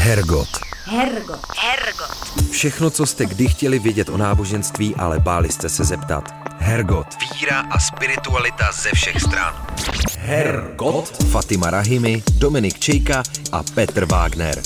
Hergot. Hergot. Hergot. Všechno, co jste kdy chtěli vědět o náboženství, ale báli jste se zeptat. Hergot. Víra a spiritualita ze všech stran. Hergot. Fatima Rahimi, Dominik Čejka a Petr Wagner.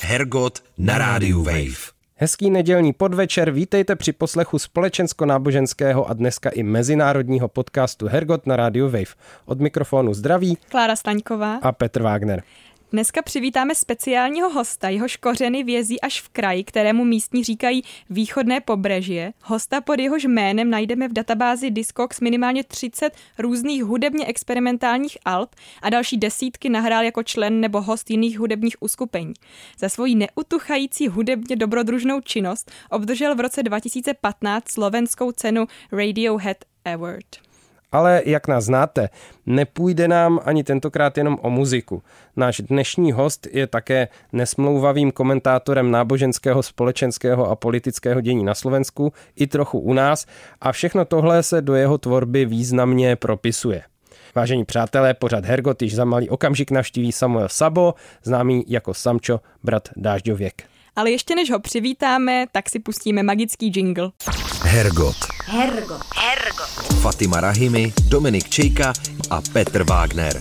Hergot na rádiu Wave. Hezký nedělní podvečer, vítejte při poslechu společensko-náboženského a dneska i mezinárodního podcastu Hergot na rádiu Wave. Od mikrofonu zdraví Klára Staňková a Petr Wagner. Dneska přivítáme speciálního hosta, jehož kořeny vězí až v kraji, kterému místní říkají východné pobřeží. Hosta pod jehož jménem najdeme v databázi Discogs minimálně 30 různých hudebně experimentálních alb a další desítky nahrál jako člen nebo host jiných hudebních uskupení. Za svoji neutuchající hudebně dobrodružnou činnost obdržel v roce 2015 slovenskou cenu Radiohead Award. Ale jak nás znáte, nepůjde nám ani tentokrát jenom o muziku. Náš dnešní host je také nesmlouvavým komentátorem náboženského, společenského a politického dění na Slovensku, i trochu u nás, a všechno tohle se do jeho tvorby významně propisuje. Vážení přátelé, pořad Hergot již za malý okamžik navštíví Samuel Sabo, známý jako Samčo, brat Dážďověk. Ale ještě než ho přivítáme, tak si pustíme magický jingle. Hergot. Hergot. Hergot. Fatima Rahimi, Dominik Čejka a Petr Wagner.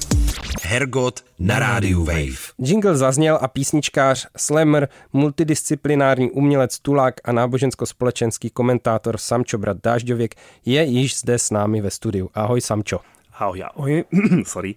Hergot na rádiu Wave. Jingle zazněl a písničkář, slammer, multidisciplinární umělec, tulák a nábožensko-společenský komentátor Samčo Brat Dážďověk je již zde s námi ve studiu. Ahoj Samčo. Ahoj, ahoj, sorry.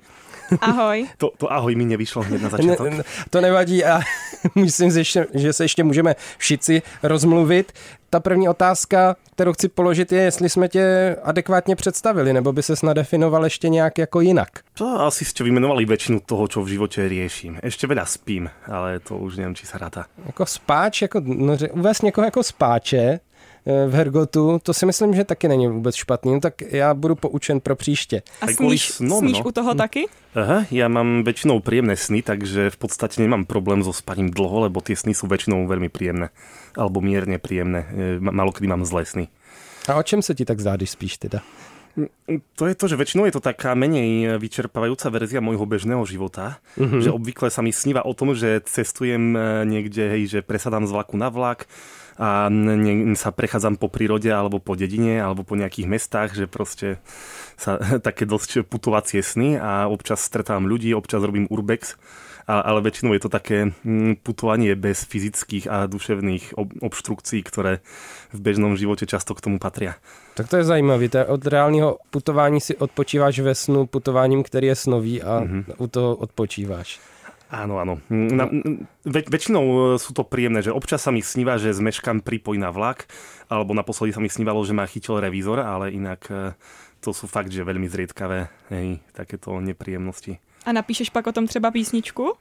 Ahoj. To, to ahoj mi nevyšlo hned na začátek. Ne, to nevadí a myslím, že se ještě můžeme všici rozmluvit. Ta první otázka, kterou chci položit, je, jestli jsme tě adekvátně představili, nebo by ses nadefinoval ještě nějak jako jinak. To asi ste vymenovali väčšinu toho, čo v živote riešim. Ešte veľa spím, ale to už neviem, či sa ráta. Jako spáč, jako, no, uvést někoho jako spáče, v Hergotu, to si myslím, že taky není vůbec špatný, no tak já budu poučen pro příště. A sníš, snom, sníš no. u toho taky? Aha, ja mám väčšinou príjemné sny, takže v podstate nemám problém so spaním dlho, lebo tie sny sú väčšinou veľmi príjemné. Alebo mierne príjemné. E, ma- Málo kedy mám zlé sny. A o čem se ti tak zdá, když spíš teda? To je to, že väčšinou je to taká menej vyčerpávajúca verzia môjho bežného života, mm-hmm. že obvykle sa mi sníva o tom, že cestujem e, niekde, hej, že presadám z vlaku na vlak a sa prechádzam po prírode alebo po dedine alebo po nejakých mestách, že proste sa také dosť putovacie sny a občas stretávam ľudí, občas robím urbex, ale väčšinou je to také mm, putovanie bez fyzických a duševných ob, obštrukcií, ktoré v bežnom živote často k tomu patria. Tak to je zajímavé. Od reálního putování si odpočíváš ve snu putováním, který je snový a mm-hmm. u toho odpočíváš. Áno, áno. Na, väč, väčšinou e, sú to príjemné, že občas sa mi sníva, že zmeškam pripoj na vlak, alebo naposledy sa mi snívalo, že ma chytil revízor, ale inak e, to sú fakt, že veľmi zriedkavé hej, takéto nepríjemnosti. A napíšeš pak o tom třeba písničku?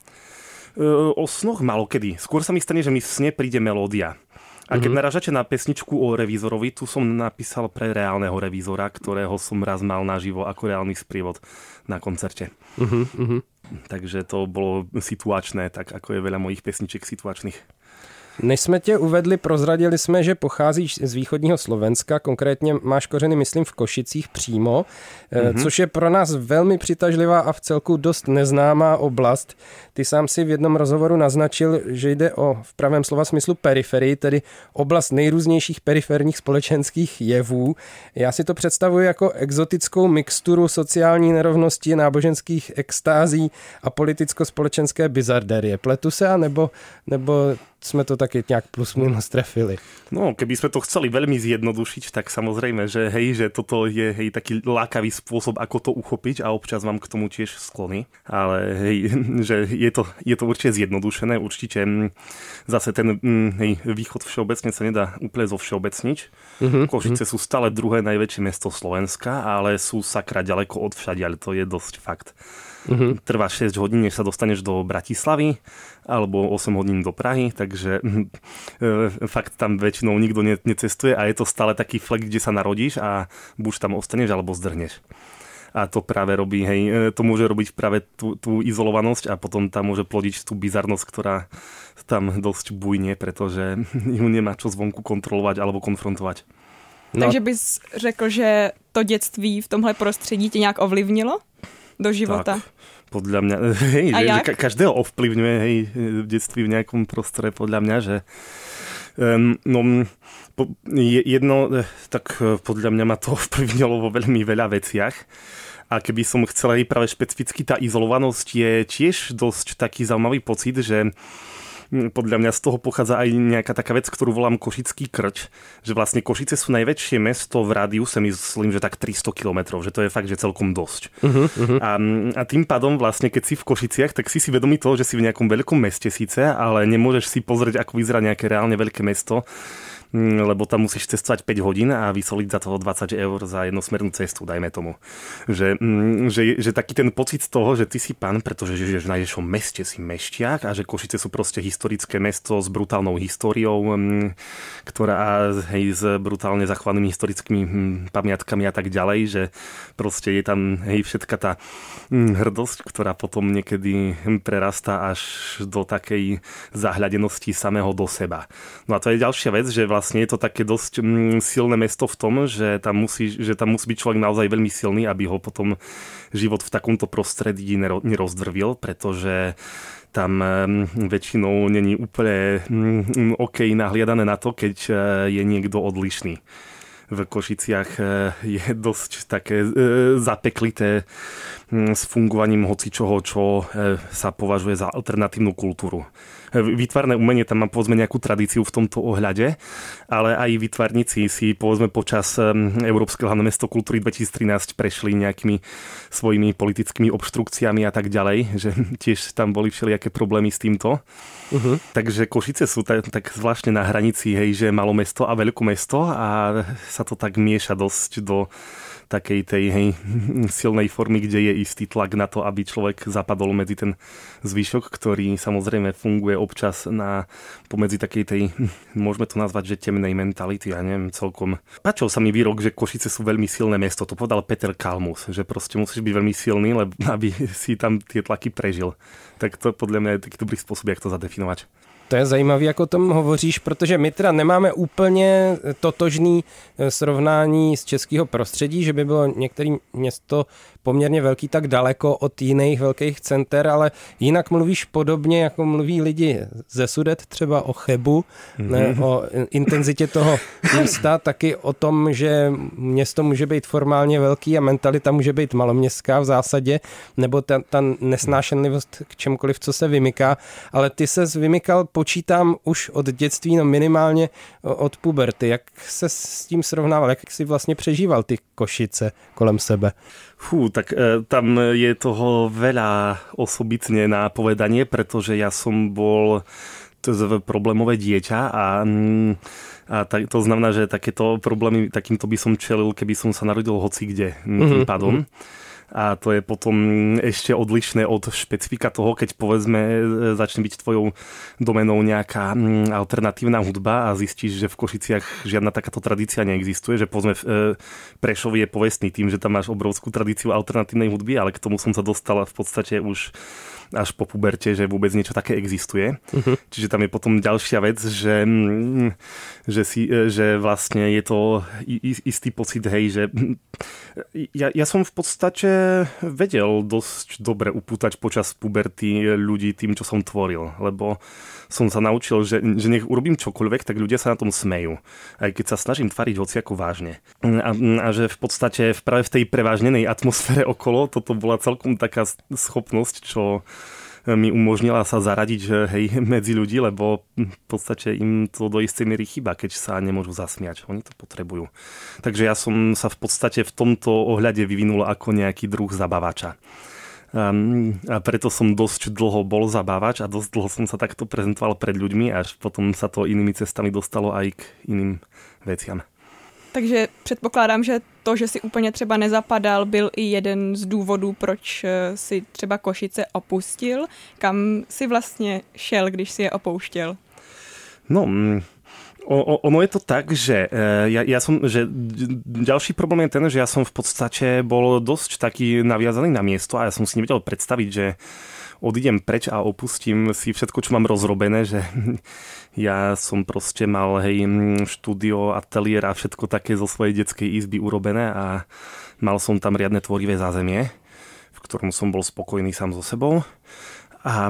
E, O snoch malokedy. Skôr sa mi stane, že mi v sne príde melódia. A keď mm-hmm. narážate na pesničku o revízorovi, tu som napísal pre reálneho revízora, ktorého som raz mal naživo ako reálny sprievod na koncerte. Uh-huh. Takže to bolo situačné, tak ako je veľa mojich pesničiek situačných. Než jsme tě uvedli, prozradili jsme, že pocházíš z východního Slovenska, konkrétně máš kořeny, myslím, v Košicích přímo, mm-hmm. což je pro nás velmi přitažlivá a v celku dost neznámá oblast. Ty sám si v jednom rozhovoru naznačil, že jde o v pravém slova smyslu periferii, tedy oblast nejrůznějších periferních společenských jevů. Já si to představuji jako exotickou mixturu sociální nerovnosti, náboženských extází a politicko-společenské bizarderie. Pletu se, a nebo, nebo jsme to taky nějak plus minus trefili. No, keby sme to chceli veľmi zjednodušiť, tak samozrejme, že hej, že toto je hej, taký lákavý spôsob, ako to uchopiť a občas mám k tomu tiež sklony. Ale hej, že je to, je to určite zjednodušené, určite mm, zase ten mm, hej, východ všeobecne sa nedá úplne zovšeobecniť. Mm-hmm. Košice sú stále druhé najväčšie mesto Slovenska, ale sú sakra ďaleko od všadiaľ, to je dosť fakt. Mm-hmm. Trvá 6 hodín, než sa dostaneš do Bratislavy, alebo 8 hodín do Prahy, takže e, fakt tam väčšinou nikto ne, necestuje a je to stále taký flek, kde sa narodíš a buď tam ostaneš alebo zdrhneš. A to práve robí, hej, e, to môže robiť práve tú, tú izolovanosť a potom tam môže plodiť tú bizarnosť, ktorá tam dosť bujne, pretože ju nemá čo zvonku kontrolovať alebo konfrontovať. No. Takže bys řekl, že to dětství v tomhle prostředí tě nějak ovlivnilo? Do života. Tak podľa mňa, hej, že, že každého ovplyvňuje hej, v detství v nejakom prostore, podľa mňa, že um, no, po, jedno, tak eh, podľa mňa ma to ovplyvnilo vo veľmi veľa veciach. A keby som chcela aj práve špecificky, tá izolovanosť je tiež dosť taký zaujímavý pocit, že podľa mňa z toho pochádza aj nejaká taká vec, ktorú volám Košický krč, že vlastne Košice sú najväčšie mesto v rádiuse, myslím, že tak 300 km, že to je fakt, že celkom dosť. Uh-huh, uh-huh. A, a tým pádom vlastne, keď si v Košiciach, tak si si vedomý toho, že si v nejakom veľkom meste síce, ale nemôžeš si pozrieť, ako vyzerá nejaké reálne veľké mesto lebo tam musíš cestovať 5 hodín a vysoliť za toho 20 eur za jednosmernú cestu, dajme tomu. Že, mm, že, že taký ten pocit toho, že ty si pán, pretože žiješ v najväčšom meste, si mešťák a že Košice sú proste historické mesto s brutálnou históriou, mm, ktorá hej, s brutálne zachovanými historickými pamiatkami a tak ďalej, že proste je tam hej, všetka tá hrdosť, ktorá potom niekedy prerastá až do takej zahľadenosti samého do seba. No a to je ďalšia vec, že vlastne je to také dosť mm, silné mesto v tom, že tam, musí, že tam musí byť človek naozaj veľmi silný, aby ho potom život v takomto prostredí nerozdrvil, pretože tam mm, väčšinou není úplne mm, OK nahliadané na to, keď e, je niekto odlišný. V Košiciach e, je dosť také e, zapeklité s fungovaním hocičoho, čo sa považuje za alternatívnu kultúru výtvarné umenie tam má povedzme nejakú tradíciu v tomto ohľade, ale aj výtvarníci si povedzme počas Európskeho hlavného mesto kultúry 2013 prešli nejakými svojimi politickými obštrukciami a tak ďalej, že tiež tam boli všelijaké problémy s týmto. Uh-huh. Takže Košice sú tak, tak zvláštne na hranici, hej, že malo mesto a veľké mesto a sa to tak mieša dosť do takej tej hej, silnej formy, kde je istý tlak na to, aby človek zapadol medzi ten zvyšok, ktorý samozrejme funguje občas na pomedzi takej tej, môžeme to nazvať, že temnej mentality, ja neviem, celkom. Pačil sa mi výrok, že Košice sú veľmi silné mesto, to povedal Peter Kalmus, že proste musíš byť veľmi silný, lebo aby si tam tie tlaky prežil. Tak to podľa mňa je taký dobrý spôsob, jak to zadefinovať. To je zajímavé, jak o tom hovoříš, protože my teda nemáme úplně totožný eh, srovnání z českého prostředí, že by bylo některé město poměrně velký tak daleko od jiných velkých center, ale jinak mluvíš podobně, jako mluví lidi ze Sudet, třeba o Chebu, mm-hmm. ne, o intenzitě toho místa, taky o tom, že město může být formálně velký a mentalita může být maloměstská v zásadě, nebo ta, ta nesnášenlivost k čemkoliv, co se vymyká, ale ty se vymykal, počítám, už od dětství, no minimálně od puberty. Jak se s tím srovnával, jak si vlastně přežíval ty Košice kolem sebe? Fú, tak e, tam je toho veľa osobitne na povedanie, pretože ja som bol problémové dieťa a, mm, a tak, to znamená, že takéto problémy, takýmto by som čelil, keby som sa narodil hoci kde mm-hmm. tým pádom. Mm-hmm a to je potom ešte odlišné od špecifika toho, keď povedzme e, začne byť tvojou domenou nejaká mm, alternatívna hudba a zistíš, že v Košiciach žiadna takáto tradícia neexistuje, že povedzme e, Prešov je povestný tým, že tam máš obrovskú tradíciu alternatívnej hudby, ale k tomu som sa dostala v podstate už až po puberte, že vôbec niečo také existuje. Uh-huh. Čiže tam je potom ďalšia vec, že, mm, že, si, e, že vlastne je to istý pocit, hej, že mm, ja, ja som v podstate vedel dosť dobre upútať počas puberty ľudí tým, čo som tvoril, lebo som sa naučil, že, že nech urobím čokoľvek, tak ľudia sa na tom smejú. Aj keď sa snažím tvariť hociako vážne. A, a že v podstate práve v tej prevážnenej atmosfére okolo toto bola celkom taká schopnosť, čo mi umožnila sa zaradiť hej, medzi ľudí, lebo v podstate im to do istej miery chyba, keď sa nemôžu zasmiať. Oni to potrebujú. Takže ja som sa v podstate v tomto ohľade vyvinul ako nejaký druh zabavača. Um, a preto som dosť dlho bol zabávač a dosť dlho som sa takto prezentoval pred ľuďmi, až potom sa to inými cestami dostalo aj k iným veciam. Takže předpokládám, že to, že si úplně třeba nezapadal, byl i jeden z důvodů, proč eh, si třeba Košice opustil. Kam si vlastně šel, když si je opouštěl? No, mm, ono je to tak, že eh, ja, ja som, že ďalší problém je ten, že ja som v podstate bol dosť taký naviazaný na miesto a ja som si nevedel predstaviť, že odídem preč a opustím si všetko, čo mám rozrobené, že ja som proste mal hej, štúdio, ateliér a všetko také zo svojej detskej izby urobené a mal som tam riadne tvorivé zázemie, v ktorom som bol spokojný sám so sebou. A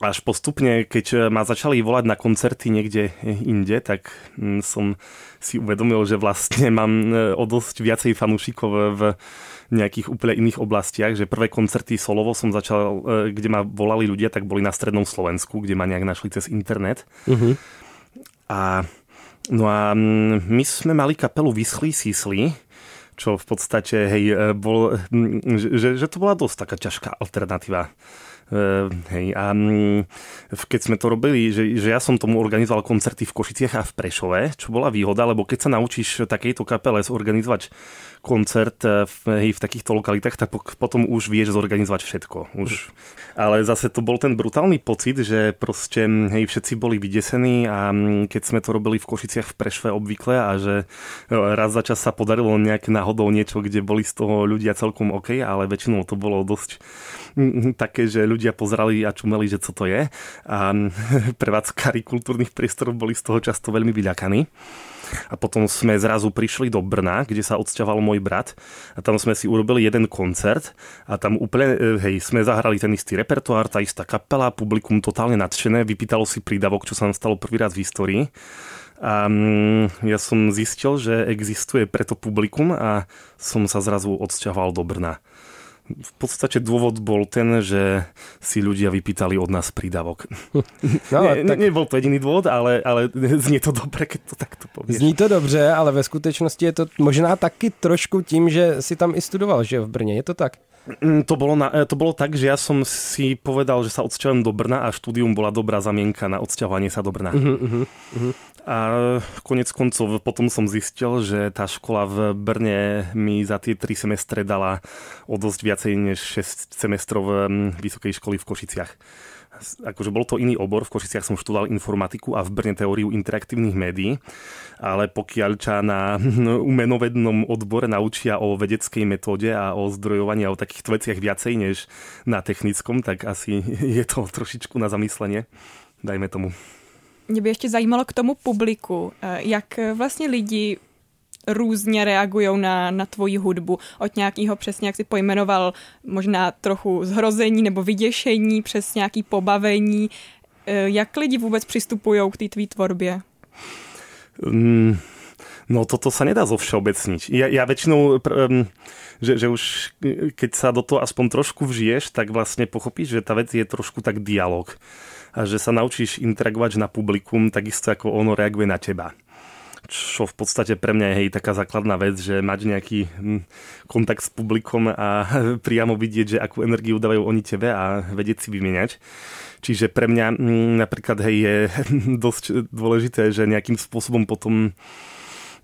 až postupne, keď ma začali volať na koncerty niekde inde, tak mm, som si uvedomil, že vlastne mám e, o dosť viacej fanúšikov v nejakých úplne iných oblastiach, že prvé koncerty solovo som začal, e, kde ma volali ľudia, tak boli na strednom Slovensku, kde ma nejak našli cez internet. Uh-huh. A no a mm, my sme mali kapelu Vyschlí sísli, čo v podstate, hej, e, bol, že, že to bola dosť taká ťažká alternatíva hej, a um, keď sme to robili, že, že ja som tomu organizoval koncerty v Košiciach a v Prešove, čo bola výhoda, lebo keď sa naučíš takejto kapele zorganizovať koncert eh, v, v takýchto lokalitách, tak potom už vieš zorganizovať všetko. Už. Ale zase to bol ten brutálny pocit, že proste hm, hej, všetci boli vydesení a hm, keď sme to robili v Košiciach v Prešve obvykle a že raz za čas sa podarilo nejak náhodou niečo, kde boli z toho ľudia celkom OK, ale väčšinou to bolo dosť hm, také, že ľudia pozerali a čumeli, že co to je. A prevádzkari kultúrnych priestorov boli z toho často veľmi vyľakaní. A potom sme zrazu prišli do Brna, kde sa odsťahoval môj brat a tam sme si urobili jeden koncert a tam úplne, e, hej, sme zahrali ten istý repertoár, tá istá kapela, publikum totálne nadšené, vypýtalo si prídavok, čo sa nám stalo prvý raz v histórii. A mm, ja som zistil, že existuje preto publikum a som sa zrazu odsťahoval do Brna v podstate dôvod bol ten, že si ľudia vypýtali od nás prídavok. No, ne, tak... Nebol to jediný dôvod, ale, ale znie to dobre, keď to takto povieš. Zní to dobře, ale ve skutečnosti je to možná taky trošku tím, že si tam i studoval, že v Brně, je to tak? Mm, to bolo, na, to bolo tak, že ja som si povedal, že sa odsťahujem do Brna a štúdium bola dobrá zamienka na odsťahovanie sa do Brna. Uh-huh, uh-huh. A konec koncov potom som zistil, že tá škola v Brne mi za tie tri semestre dala o dosť viacej než 6 semestrov mm, vysokej školy v Košiciach akože bol to iný obor, v Košiciach som študoval informatiku a v Brne teóriu interaktívnych médií, ale pokiaľ ča na umenovednom odbore naučia o vedeckej metóde a o zdrojovaní a o takýchto veciach viacej než na technickom, tak asi je to trošičku na zamyslenie, dajme tomu. Mě by ještě zajímalo k tomu publiku, eh, jak vlastně lidi různě reagují na, na tvoji hudbu. Od nějakého přesně, jak si pojmenoval, možná trochu zhrození nebo vyděšení, přes nějaký pobavení. Eh, jak lidi vůbec přistupují k té tvý tvorbě? Mm, no toto sa nedá zo všeobecniť. Ja, ja väčšinou, um, že, že už keď sa do toho aspoň trošku vžiješ, tak vlastne pochopíš, že tá vec je trošku tak dialog že sa naučíš interagovať na publikum takisto ako ono reaguje na teba čo v podstate pre mňa je hej, taká základná vec, že mať nejaký hm, kontakt s publikom a priamo vidieť, že akú energiu dávajú oni tebe a vedieť si vymieňať. Čiže pre mňa hm, napríklad hej, je dosť dôležité, že nejakým spôsobom potom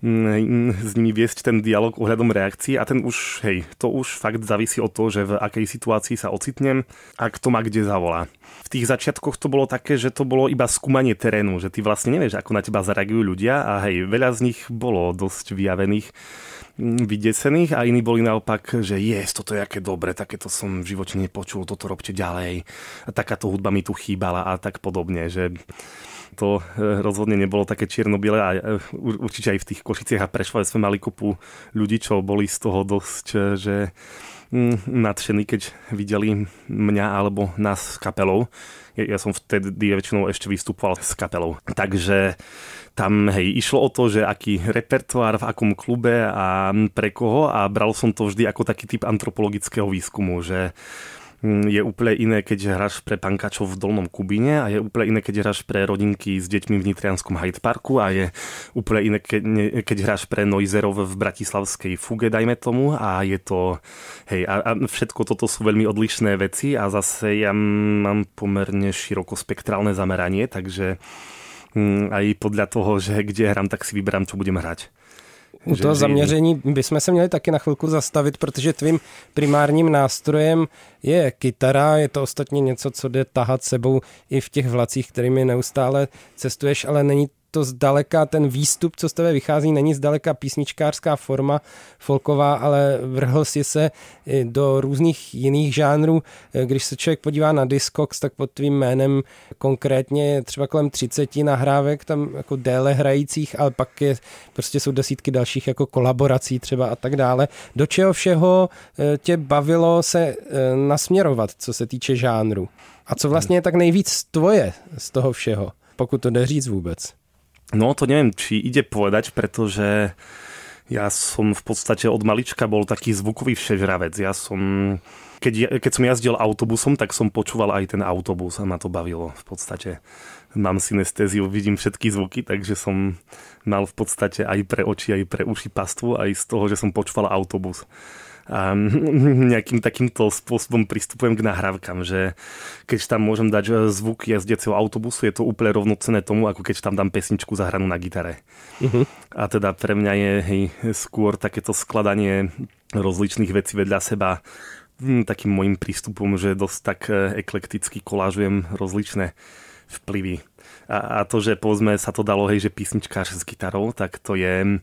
s nimi viesť ten dialog ohľadom reakcií a ten už, hej, to už fakt závisí od toho, že v akej situácii sa ocitnem a kto ma kde zavolá. V tých začiatkoch to bolo také, že to bolo iba skúmanie terénu, že ty vlastne nevieš, ako na teba zareagujú ľudia a hej, veľa z nich bolo dosť vyjavených mm, vydesených a iní boli naopak, že je, toto je aké dobre, takéto som v živote nepočul, toto robte ďalej. A takáto hudba mi tu chýbala a tak podobne, že to e, rozhodne nebolo také čierno-biele a e, určite aj v tých Košiciach a Prešove sme mali kopu ľudí, čo boli z toho dosť, e, že mm, nadšení, keď videli mňa alebo nás s kapelou. Ja, ja som vtedy väčšinou ešte vystupoval s kapelou. Takže tam hej, išlo o to, že aký repertoár v akom klube a pre koho a bral som to vždy ako taký typ antropologického výskumu, že je úplne iné, keď hráš pre pankačov v Dolnom Kubine a je úplne iné, keď hráš pre rodinky s deťmi v Nitrianskom Hyde Parku a je úplne iné, keď hráš pre Noizerov v Bratislavskej Fuge, dajme tomu a je to, hej, a, a všetko toto sú veľmi odlišné veci a zase ja mám pomerne širokospektrálne zameranie, takže mm, aj podľa toho, že kde hrám, tak si vyberám, čo budem hrať. U toho zaměření bychom se měli taky na chvilku zastavit, protože tvým primárním nástrojem je kytara, je to ostatně něco, co jde tahat sebou i v těch vlacích, kterými neustále cestuješ, ale není to zdaleka, ten výstup, co z tebe vychází, není zdaleka písničkářská forma folková, ale vrhl si se do různých jiných žánrů. Když se člověk podívá na Discogs, tak pod tvým jménem konkrétně třeba kolem 30 nahrávek tam jako déle hrajících, ale pak je, prostě jsou desítky dalších jako kolaborací třeba a tak dále. Do čeho všeho eh, tě bavilo se eh, nasměrovat, co se týče žánru? A co vlastně je tak nejvíc tvoje z toho všeho, pokud to jde říct vůbec? No to neviem, či ide povedať, pretože ja som v podstate od malička bol taký zvukový všežravec. Ja som, keď, keď som jazdil autobusom, tak som počúval aj ten autobus a ma to bavilo v podstate. Mám synestéziu, vidím všetky zvuky, takže som mal v podstate aj pre oči, aj pre uši pastvu, aj z toho, že som počúval autobus nejakým takýmto spôsobom pristupujem k nahrávkam, že keď tam môžem dať zvuk jazdeceho autobusu, je to úplne rovnocené tomu, ako keď tam dám pesničku zahranú na gitare. Uh-huh. A teda pre mňa je hej, skôr takéto skladanie rozličných vecí vedľa seba takým môjim prístupom, že dosť tak e, eklekticky kolážujem rozličné vplyvy. A, a to, že povedzme sa to dalo, hej, že písničkář s gitarou, tak to je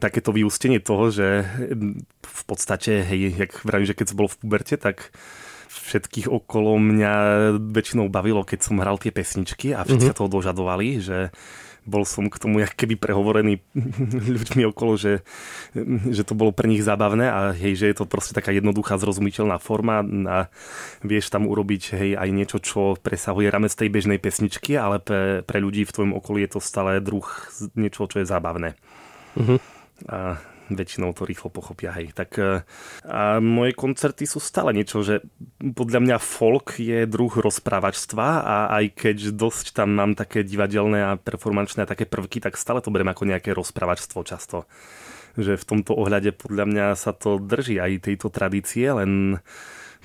takéto vyústenie toho, že hm, v podstate, hej, jak vravím, že keď som bol v puberte, tak všetkých okolo mňa väčšinou bavilo, keď som hral tie pesničky a všetci mm-hmm. sa toho dožadovali, že bol som k tomu jak keby prehovorený ľuďmi okolo, že, že to bolo pre nich zábavné a hej, že je to proste taká jednoduchá, zrozumiteľná forma a vieš tam urobiť hej, aj niečo, čo presahuje ramec tej bežnej pesničky, ale pre, pre ľudí v tvojom okolí je to stále druh niečo, čo je zábavné. Uh-huh. A väčšinou to rýchlo pochopia. Hej. Tak, e, a moje koncerty sú stále niečo, že podľa mňa folk je druh rozprávačstva a aj keď dosť tam mám také divadelné a performančné a také prvky, tak stále to beriem ako nejaké rozprávačstvo často. Že v tomto ohľade podľa mňa sa to drží aj tejto tradície, len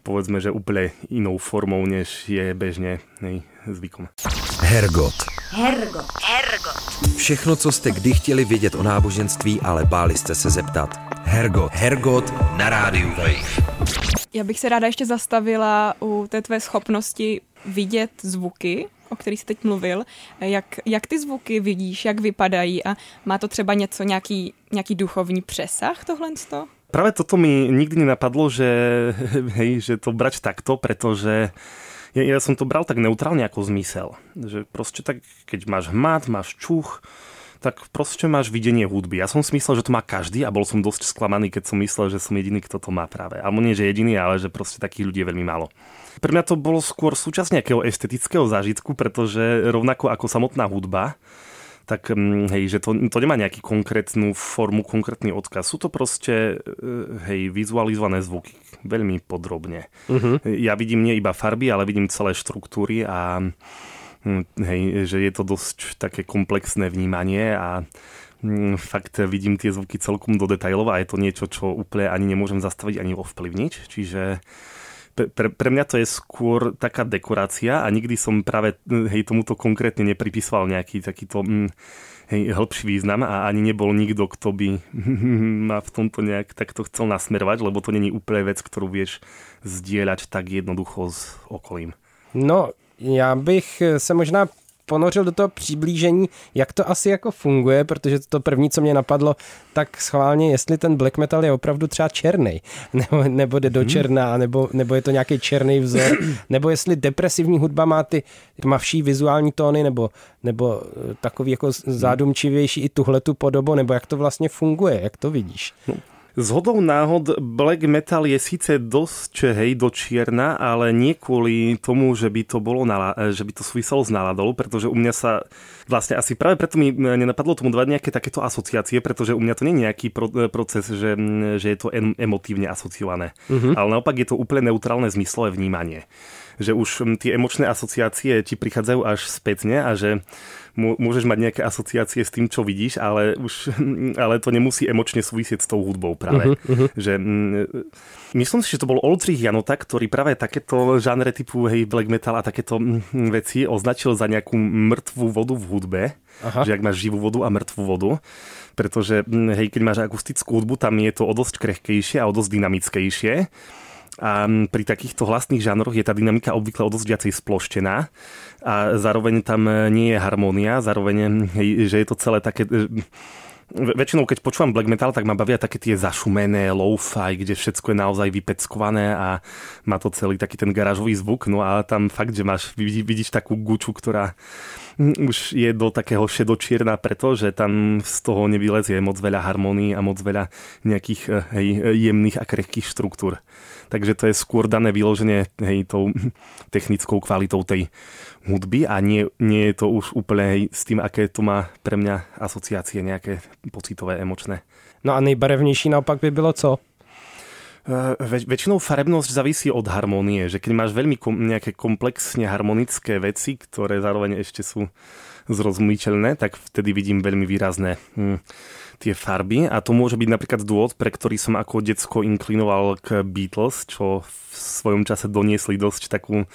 povedzme, že úplne inou formou, než je bežne nej, zvykom. Hergot. Hergot. Hergot. Všechno, co jste kdy chtěli vědět o náboženství, ale báli jste se zeptat. Hergot. Hergot na rádiu Wave. Já bych se ráda ještě zastavila u té tvé schopnosti vidět zvuky, o kterých jsi teď mluvil. Jak, jak ty zvuky vidíš, jak vypadají a má to třeba něco, nějaký, nějaký duchovní přesah tohle? Práve toto mi nikdy nenapadlo, že, hej, že to brať takto, pretože ja, ja som to bral tak neutrálne ako zmysel. Že proste tak, keď máš hmat, máš čuch, tak proste máš videnie hudby. Ja som si myslel, že to má každý a bol som dosť sklamaný, keď som myslel, že som jediný, kto to má práve. Alebo nie, že jediný, ale že proste takých ľudí je veľmi málo. Pre mňa to bolo skôr súčasť nejakého estetického zážitku, pretože rovnako ako samotná hudba, tak mm, hej, že to, to nemá nejaký konkrétnu formu, konkrétny odkaz. Sú to proste e, hej, vizualizované zvuky veľmi podrobne. Uh-huh. Ja vidím nie iba farby, ale vidím celé štruktúry a hm, hej, že je to dosť také komplexné vnímanie a hm, fakt vidím tie zvuky celkom do detajlov a je to niečo, čo úplne ani nemôžem zastaviť, ani ovplyvniť. Čiže pre, pre mňa to je skôr taká dekorácia a nikdy som práve hej, tomuto konkrétne nepripisoval nejaký takýto mm, hej, hĺbší význam a ani nebol nikto, kto by ma v tomto nejak takto chcel nasmerovať, lebo to není úplne vec, ktorú vieš zdieľať tak jednoducho s okolím. No, já bych se možná ponořil do toho přiblížení, jak to asi jako funguje, protože to první, co mě napadlo, tak schválně, jestli ten black metal je opravdu třeba černý, nebo, nebo jde do mhm. černá, nebo, nebo je to nějaký černý vzor, nebo jestli depresivní hudba má ty tmavší vizuální tóny, nebo, nebo eh, takový jako zádumčivější i tuhletu podobu, nebo jak to vlastně funguje, jak to vidíš? Z hodou náhod black metal je síce dosť hej do čierna, ale nie kvôli tomu, že by to bolo nala- že by to súviselo s náladou, pretože u mňa sa vlastne asi práve preto mi nenapadlo tomu dávať nejaké takéto asociácie, pretože u mňa to nie je nejaký pro- proces, že, že je to em- emotívne asociované. Uh-huh. Ale naopak je to úplne neutrálne zmyslové vnímanie že už tie emočné asociácie ti prichádzajú až spätne a že môžeš mať nejaké asociácie s tým, čo vidíš, ale, už, ale to nemusí emočne súvisieť s tou hudbou práve. Uh-huh, uh-huh. Že, myslím si, že to bol Oldřich Janota, ktorý práve takéto žánre typu hej, black metal a takéto veci označil za nejakú mŕtvú vodu v hudbe. Aha. Že ak máš živú vodu a mŕtvú vodu pretože hej, keď máš akustickú hudbu, tam je to o dosť krehkejšie a o dosť dynamickejšie A pri takýchto hlasných žánroch je tá dynamika obvykle o dosť viacej sploštená a zároveň tam nie je harmónia, zároveň, že je to celé také väčšinou keď počúvam black metal, tak ma bavia také tie zašumené lo-fi, kde všetko je naozaj vypeckované a má to celý taký ten garážový zvuk. No a tam fakt, že máš, vidíš takú guču, ktorá už je do takého šedočierna preto, že tam z toho nevylezie moc veľa harmónií a moc veľa nejakých eh, hej, jemných a krehkých štruktúr. Takže to je skôr dané vyloženie hej, tou technickou kvalitou tej hudby a nie, nie je to už úplne hej, s tým, aké to má pre mňa asociácie nejaké pocitové, emočné. No a nejbarevnější naopak by bylo co? Uh, väč- väčšinou farebnosť závisí od harmonie, že keď máš veľmi kom- nejaké komplexne harmonické veci, ktoré zároveň ešte sú zrozumiteľné, tak vtedy vidím veľmi výrazné hm, tie farby. A to môže byť napríklad dôvod, pre ktorý som ako decko inklinoval k Beatles, čo v svojom čase doniesli dosť takú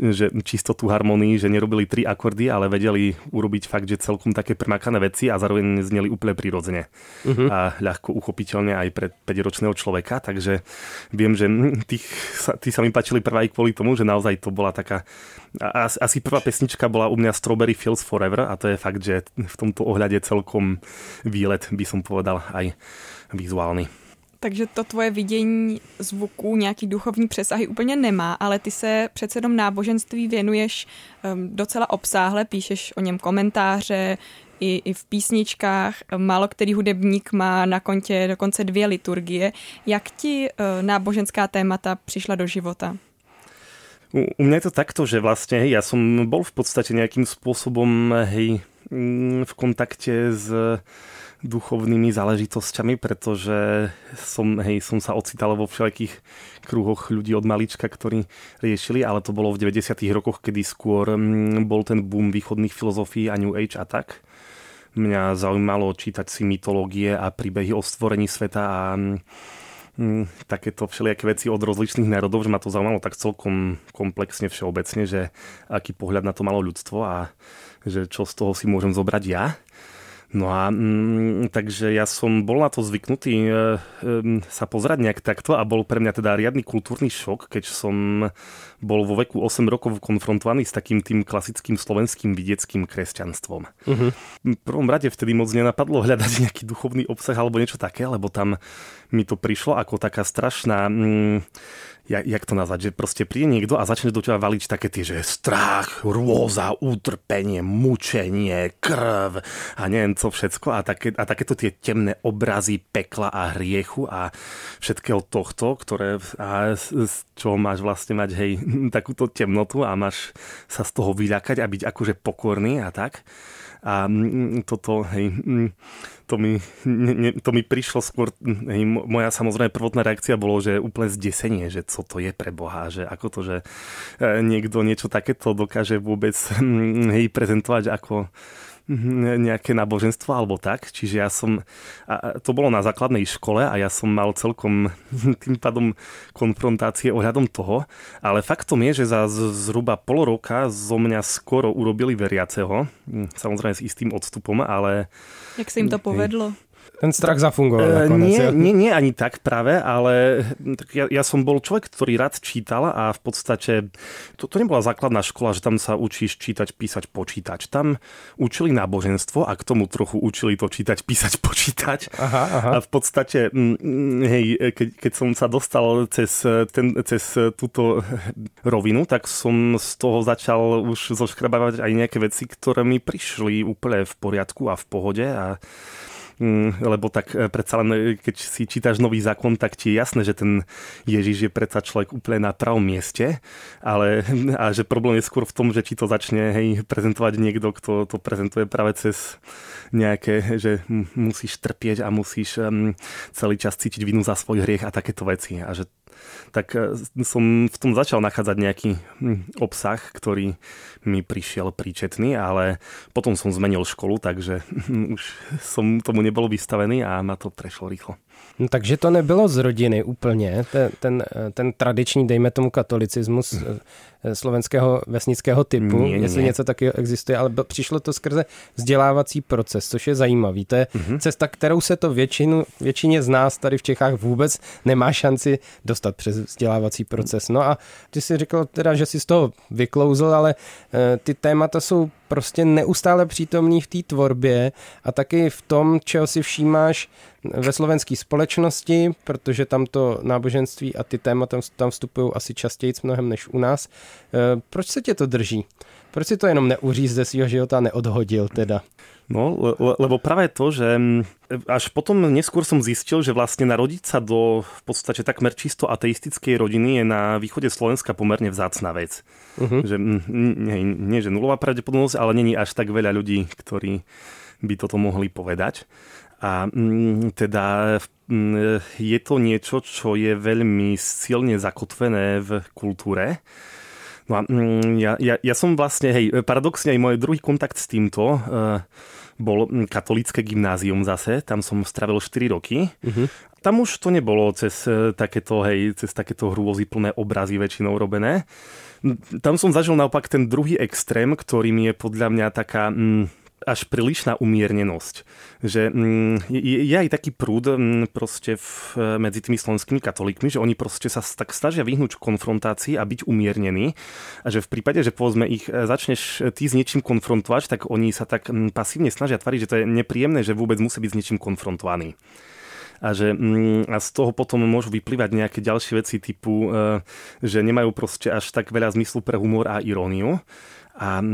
že čistotu harmonii, že nerobili tri akordy, ale vedeli urobiť fakt, že celkom také premakané veci a zároveň zneli úplne prirodzene uh-huh. a ľahko uchopiteľne aj pre 5-ročného človeka, takže viem, že tí, tí sa mi páčili prvá aj kvôli tomu, že naozaj to bola taká asi prvá pesnička bola u mňa Strawberry Fields Forever a to je fakt, že v tomto ohľade celkom výlet by som povedal aj vizuálny. Takže to tvoje vidění zvuku, nějaký duchovní přesahy úplně nemá, ale ty se přece jenom náboženství věnuješ um, docela obsáhle, píšeš o něm komentáře, i, i v písničkách. Málo který hudebník má na kontě dokonce dvě liturgie. Jak ti uh, náboženská témata přišla do života? U, u mňa je to takto, že hej, ja som bol v podstate nejakým spôsobom hej, mm, v kontakte s duchovnými záležitosťami, pretože som, hej, som sa ocital vo všelijakých kruhoch ľudí od malička, ktorí riešili, ale to bolo v 90. rokoch, kedy skôr mm, bol ten boom východných filozofií a New Age a tak. Mňa zaujímalo čítať si mytológie a príbehy o stvorení sveta a Mm, takéto všelijaké veci od rozličných národov, že ma to zaujímalo tak celkom komplexne všeobecne, že aký pohľad na to malo ľudstvo a že čo z toho si môžem zobrať ja. No a mm, takže ja som bol na to zvyknutý e, e, sa pozerať nejak takto a bol pre mňa teda riadny kultúrny šok, keď som bol vo veku 8 rokov konfrontovaný s takým tým klasickým slovenským vidieckým kresťanstvom. Uh-huh. V prvom rade vtedy moc nenapadlo hľadať nejaký duchovný obsah alebo niečo také, lebo tam mi to prišlo ako taká strašná... Mm, jak, jak to nazvať, že proste príde niekto a začne do teba valiť také tie, že strach, rôza, utrpenie, mučenie, krv a neviem co všetko a, také, a takéto tie temné obrazy pekla a hriechu a všetkého tohto, ktoré a z čoho máš vlastne mať hej, takúto temnotu a máš sa z toho vyľakať a byť akože pokorný a tak. A mm, toto, hej, mm, to mi, ne, to mi prišlo skôr, hej, moja samozrejme prvotná reakcia bolo, že úplne zdesenie, že co to je pre Boha, že ako to, že e, niekto niečo takéto dokáže vôbec mm, hej, prezentovať ako nejaké náboženstvo alebo tak. Čiže ja som, a to bolo na základnej škole a ja som mal celkom tým pádom konfrontácie ohľadom toho, ale faktom je, že za zhruba pol roka zo mňa skoro urobili veriaceho, samozrejme s istým odstupom, ale... Jak sa im to povedlo? Ten strach zafungoval e, nakoniec. Nie, nie, nie ani tak práve, ale tak ja, ja som bol človek, ktorý rád čítal a v podstate to, to nebola základná škola, že tam sa učíš čítať, písať, počítať. Tam učili náboženstvo a k tomu trochu učili to čítať, písať, počítať. Aha, aha. A v podstate, mm, hej, keď, keď som sa dostal cez, ten, cez túto rovinu, tak som z toho začal už zoškrabávať aj nejaké veci, ktoré mi prišli úplne v poriadku a v pohode a lebo tak e, predsa len, e, keď si čítaš nový zákon, tak ti je jasné, že ten Ježiš je predsa človek úplne na pravom mieste, ale a že problém je skôr v tom, že ti to začne hej, prezentovať niekto, kto to prezentuje práve cez nejaké, že musíš trpieť a musíš celý čas cítiť vinu za svoj hriech a takéto veci. A že tak e, som v tom začal nachádzať nejaký hm, obsah, ktorý mi prišiel príčetný, ale potom som zmenil školu, takže už som tomu nebol vystavený a ma to prešlo rýchlo. No, takže to nebylo z rodiny úplně, ten, ten, ten tradiční, dejme tomu, katolicismus eh, slovenského vesnického typu, nie, jestli nie. něco taky existuje, ale přišlo to skrze vzdělávací proces, což je zajímavý. To je uh-huh. cesta, kterou se to většinu, většině z nás tady v Čechách vůbec nemá šanci dostat přes vzdělávací proces. No a ty si řekl teda, že jsi z toho vyklouzl, ale eh, ty témata jsou prostě neustále přítomný v té tvorbě a taky v tom, čeho si všímáš ve slovenské společnosti, protože tam to náboženství a ty témata tam vstupují asi častěji mnohem než u nás. Eh, proč se tě to drží? Proč si to jenom neuříz ze svého života neodhodil teda? No, le, lebo práve to, že mm, až potom neskôr som zistil, že vlastne narodiť sa do v podstate takmer čisto ateistickej rodiny je na východe Slovenska pomerne vzácna vec. Uh-huh. Že, mm, nie, nie, že nulová pravdepodobnosť, ale není až tak veľa ľudí, ktorí by toto mohli povedať. A mm, teda je to niečo, čo je veľmi silne zakotvené v kultúre. No a mm, ja, ja, ja som vlastne, hej, paradoxne aj môj druhý kontakt s týmto uh, bol katolické gymnázium zase, tam som stravil 4 roky. Uh-huh. Tam už to nebolo cez uh, takéto, hej, cez takéto hrôzy plné obrazy väčšinou robené. Tam som zažil naopak ten druhý extrém, ktorým je podľa mňa taká... Mm, až prílišná umiernenosť. Že mm, je, je aj taký prúd mm, proste v, medzi tými slovenskými katolíkmi, že oni proste sa tak snažia vyhnúť konfrontácii a byť umiernení. A že v prípade, že povedzme ich e, začneš ty s niečím konfrontovať, tak oni sa tak mm, pasívne snažia tvariť, že to je nepríjemné, že vôbec musí byť s niečím konfrontovaný a, že, a z toho potom môžu vyplývať nejaké ďalšie veci typu, e, že nemajú proste až tak veľa zmyslu pre humor a iróniu. A,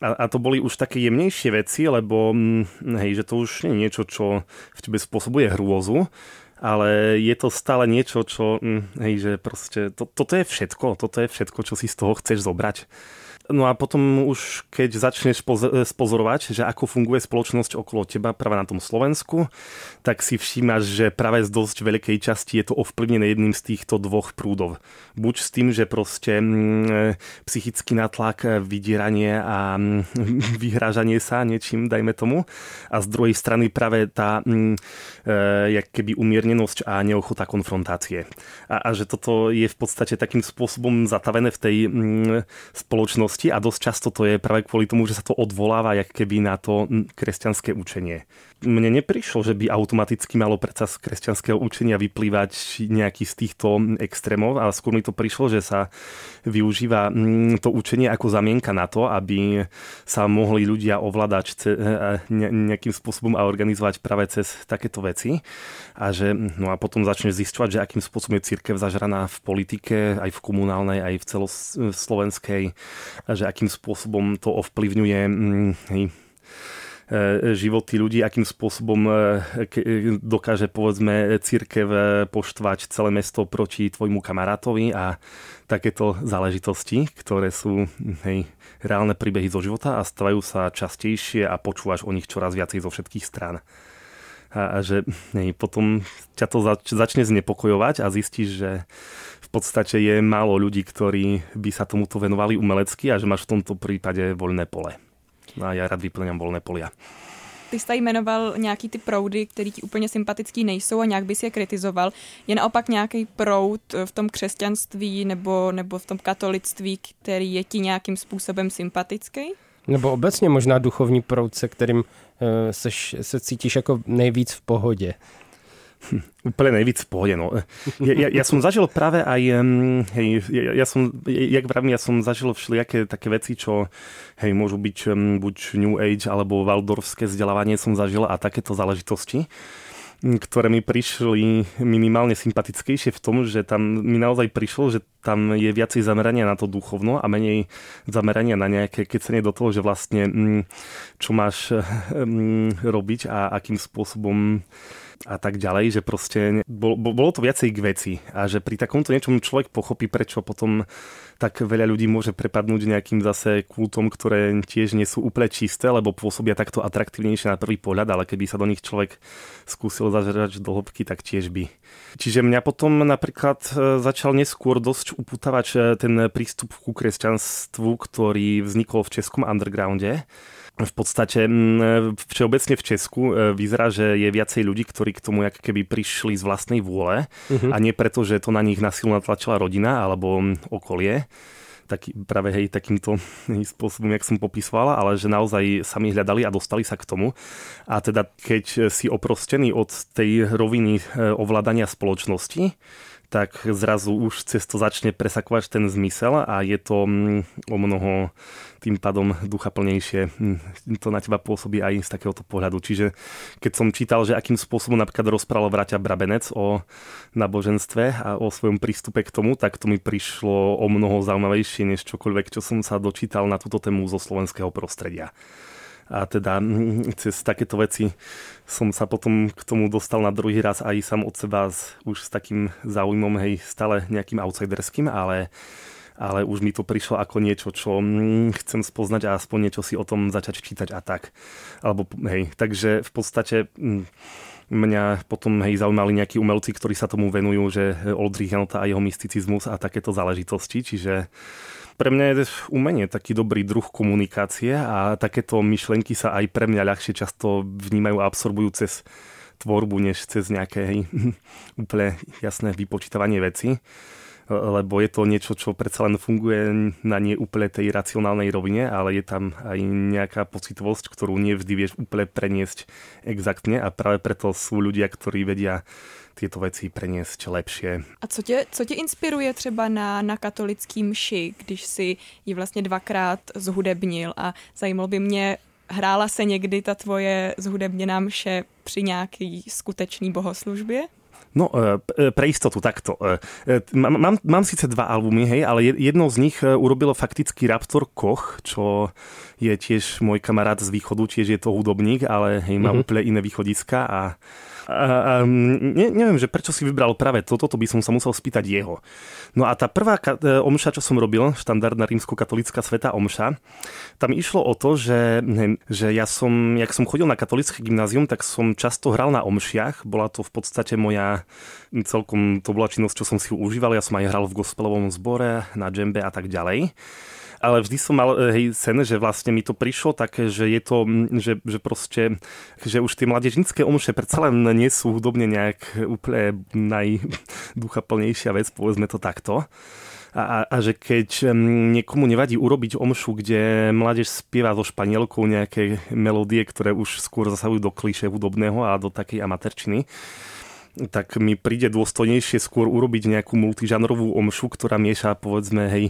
a, a to boli už také jemnejšie veci, lebo hej, že to už nie je niečo, čo v tebe spôsobuje hrôzu, ale je to stále niečo, čo, hej, že proste, to, toto je všetko, toto je všetko, čo si z toho chceš zobrať. No a potom už keď začneš spozorovať, že ako funguje spoločnosť okolo teba práve na tom Slovensku, tak si všímaš, že práve z dosť veľkej časti je to ovplyvnené jedným z týchto dvoch prúdov. Buď s tým, že proste mm, psychický natlak, vydieranie a mm, vyhrážanie sa niečím, dajme tomu. A z druhej strany práve tá mm, e, keby umiernenosť a neochota konfrontácie. A, a že toto je v podstate takým spôsobom zatavené v tej mm, spoločnosti spoločnosti a dosť často to je práve kvôli tomu, že sa to odvoláva jak keby na to kresťanské učenie mne neprišlo, že by automaticky malo predsa z kresťanského učenia vyplývať nejaký z týchto extrémov, ale skôr mi to prišlo, že sa využíva mm, to učenie ako zamienka na to, aby sa mohli ľudia ovládať e, nejakým spôsobom a organizovať práve cez takéto veci. A že, no a potom začneš zisťovať, že akým spôsobom je církev zažraná v politike, aj v komunálnej, aj v celoslovenskej, a že akým spôsobom to ovplyvňuje mm, hej, E, životy ľudí, akým spôsobom e, dokáže povedzme církev e, poštvať celé mesto proti tvojmu kamarátovi a takéto záležitosti, ktoré sú hej, reálne príbehy zo života a stavajú sa častejšie a počúvaš o nich čoraz viacej zo všetkých strán. A, a že hej, potom ťa to zač- začne znepokojovať a zistíš, že v podstate je málo ľudí, ktorí by sa tomuto venovali umelecky a že máš v tomto prípade voľné pole. No a já rád vyplňám volné polia. Ty jsi tady jmenoval nějaký ty proudy, který ti úplně sympatický nejsou a nějak bys je kritizoval. Je naopak nějaký proud v tom křesťanství nebo, nebo v tom katolictví, který je ti nějakým způsobem sympatický? Nebo obecně možná duchovní proud, se kterým uh, seš, se cítíš jako nejvíc v pohodě. Hm, úplne najvíc v pohode. No. Ja, ja, ja som zažil práve aj, hej, ja, ja som, jak vravím, ja som zažil všelijaké také veci, čo hej, môžu byť buď New Age alebo Waldorfské vzdelávanie som zažil a takéto záležitosti ktoré mi prišli minimálne sympatickejšie v tom, že tam mi naozaj prišlo, že tam je viacej zamerania na to duchovno a menej zamerania na nejaké kecenie do toho, že vlastne čo máš robiť a akým spôsobom a tak ďalej, že proste bol, bolo to viacej k veci a že pri takomto niečom človek pochopí, prečo potom tak veľa ľudí môže prepadnúť nejakým zase kultom, ktoré tiež nie sú úplne čisté, lebo pôsobia takto atraktívnejšie na prvý pohľad, ale keby sa do nich človek skúsil zažerať do hĺbky, tak tiež by. Čiže mňa potom napríklad e, začal neskôr dosť uputávať e, ten prístup ku kresťanstvu, ktorý vznikol v českom undergrounde v podstate všeobecne v Česku e, vyzerá, že je viacej ľudí, ktorí k tomu jak keby prišli z vlastnej vôle uh-huh. a nie preto, že to na nich nasilno natlačila rodina alebo okolie taký, práve hej, takýmto spôsobom, jak som popisovala, ale že naozaj sami hľadali a dostali sa k tomu. A teda keď si oprostený od tej roviny e, ovládania spoločnosti, tak zrazu už cez to začne presakovať ten zmysel a je to mm, o mnoho tým pádom ducha plnejšie. Mm, to na teba pôsobí aj z takéhoto pohľadu. Čiže keď som čítal, že akým spôsobom napríklad rozprával Vraťa Brabenec o náboženstve a o svojom prístupe k tomu, tak to mi prišlo o mnoho zaujímavejšie než čokoľvek, čo som sa dočítal na túto tému zo slovenského prostredia a teda mm, cez takéto veci som sa potom k tomu dostal na druhý raz aj sám od seba s, už s takým záujmom, hej, stále nejakým outsiderským, ale ale už mi to prišlo ako niečo, čo mm, chcem spoznať a aspoň niečo si o tom začať čítať a tak. Alebo, hej, takže v podstate mm, mňa potom hej, zaujímali nejakí umelci, ktorí sa tomu venujú, že Oldrich Janota a jeho mysticizmus a takéto záležitosti, čiže pre mňa je umenie taký dobrý druh komunikácie a takéto myšlenky sa aj pre mňa ľahšie často vnímajú a absorbujú cez tvorbu, než cez nejaké úplne jasné vypočítavanie veci. Lebo je to niečo, čo predsa len funguje na nie tej racionálnej rovine, ale je tam aj nejaká pocitovosť, ktorú nevždy vieš úplne preniesť exaktne a práve preto sú ľudia, ktorí vedia tyto věci přenést lepšie. A co tě, co tě inspiruje třeba na, na katolický mši, když si ji vlastně dvakrát zhudebnil a zajímalo by mě, hrála se někdy ta tvoje zhudebněná mše při nějaký skutečný bohoslužbě? No, e, e, pre istotu takto. E, mám, mám síce dva albumy, hej, ale jedno z nich urobilo fakticky Raptor Koch, čo je tiež môj kamarát z východu, tiež je to hudobník, ale hej, má mm-hmm. úplne iné východiska a a, a, ne, neviem, že prečo si vybral práve toto, to by som sa musel spýtať jeho. No a tá prvá e, omša, čo som robil, štandardná rímsko-katolická sveta omša, tam išlo o to, že, že ja som, jak som chodil na katolické gymnázium, tak som často hral na omšiach. Bola to v podstate moja celkom, to bola činnosť, čo som si užíval. Ja som aj hral v gospelovom zbore, na džembe a tak ďalej ale vždy som mal eh, hej, sen, že vlastne mi to prišlo také, že je to, mm, že, že proste, že už tie mladežnické omše predsa len nie sú hudobne nejak úplne najduchaplnejšia vec, povedzme to takto. A, a, a že keď mm, niekomu nevadí urobiť omšu, kde mládež spieva so španielkou nejaké melódie, ktoré už skôr zasahujú do kliše hudobného a do takej amaterčiny, tak mi príde dôstojnejšie skôr urobiť nejakú multižánrovú omšu, ktorá mieša povedzme hej,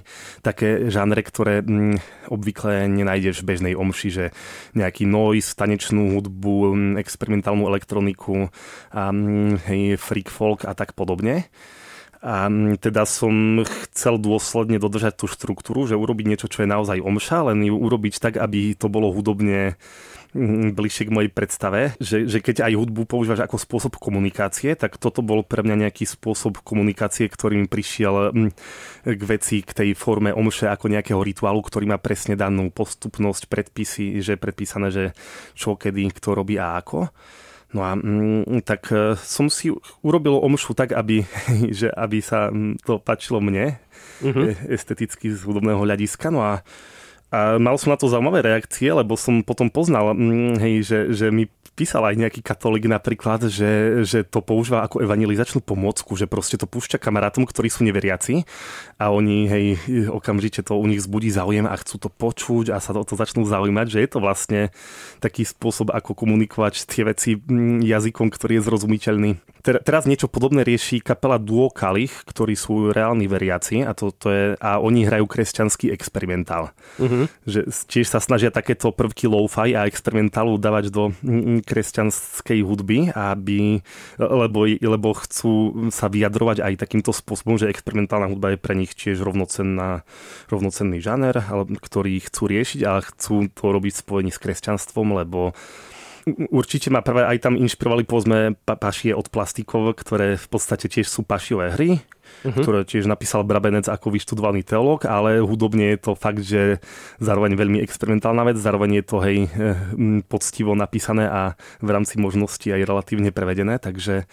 také žánre, ktoré mm, obvykle nenájdeš v bežnej omši, že nejaký noise, tanečnú hudbu, mm, experimentálnu elektroniku, a, mm, hej, freak folk a tak podobne. A mm, teda som chcel dôsledne dodržať tú štruktúru, že urobiť niečo, čo je naozaj omša, len ju urobiť tak, aby to bolo hudobne Mm, bližšie k mojej predstave, že, že keď aj hudbu používaš ako spôsob komunikácie, tak toto bol pre mňa nejaký spôsob komunikácie, ktorý mi prišiel mm, k veci, k tej forme omše ako nejakého rituálu, ktorý má presne danú postupnosť, predpisy, že je predpísané, že čo, kedy, kto robí a ako. No a mm, tak e, som si urobil omšu tak, aby, že aby sa to páčilo mne, uh-huh. esteticky z hudobného hľadiska. No a a mal som na to zaujímavé reakcie, lebo som potom poznal, mm, hej, že, že mi písal aj nejaký katolík napríklad, že, že to používa ako evangelizačnú pomocku, že proste to púšťa kamarátom, ktorí sú neveriaci a oni, hej, okamžite to u nich zbudí záujem a chcú to počuť a sa o to začnú zaujímať, že je to vlastne taký spôsob, ako komunikovať tie veci mm, jazykom, ktorý je zrozumiteľný. Teraz niečo podobné rieši kapela Duo Kalich, ktorí sú reálni veriaci a, to, to je, a oni hrajú kresťanský experimentál. Uh-huh. Že tiež sa snažia takéto prvky lo-fi a experimentálu dávať do kresťanskej hudby, aby, lebo, lebo chcú sa vyjadrovať aj takýmto spôsobom, že experimentálna hudba je pre nich tiež rovnocenná, rovnocenný žáner, ktorý chcú riešiť a chcú to robiť v spojení s kresťanstvom, lebo Určite ma prvé aj tam inšpirovali povedzme pašie od plastikov, ktoré v podstate tiež sú pašiové hry, uh-huh. ktoré tiež napísal Brabenec ako vyštudovaný teológ, ale hudobne je to fakt, že zároveň veľmi experimentálna vec, zároveň je to hej eh, poctivo napísané a v rámci možností aj relatívne prevedené, takže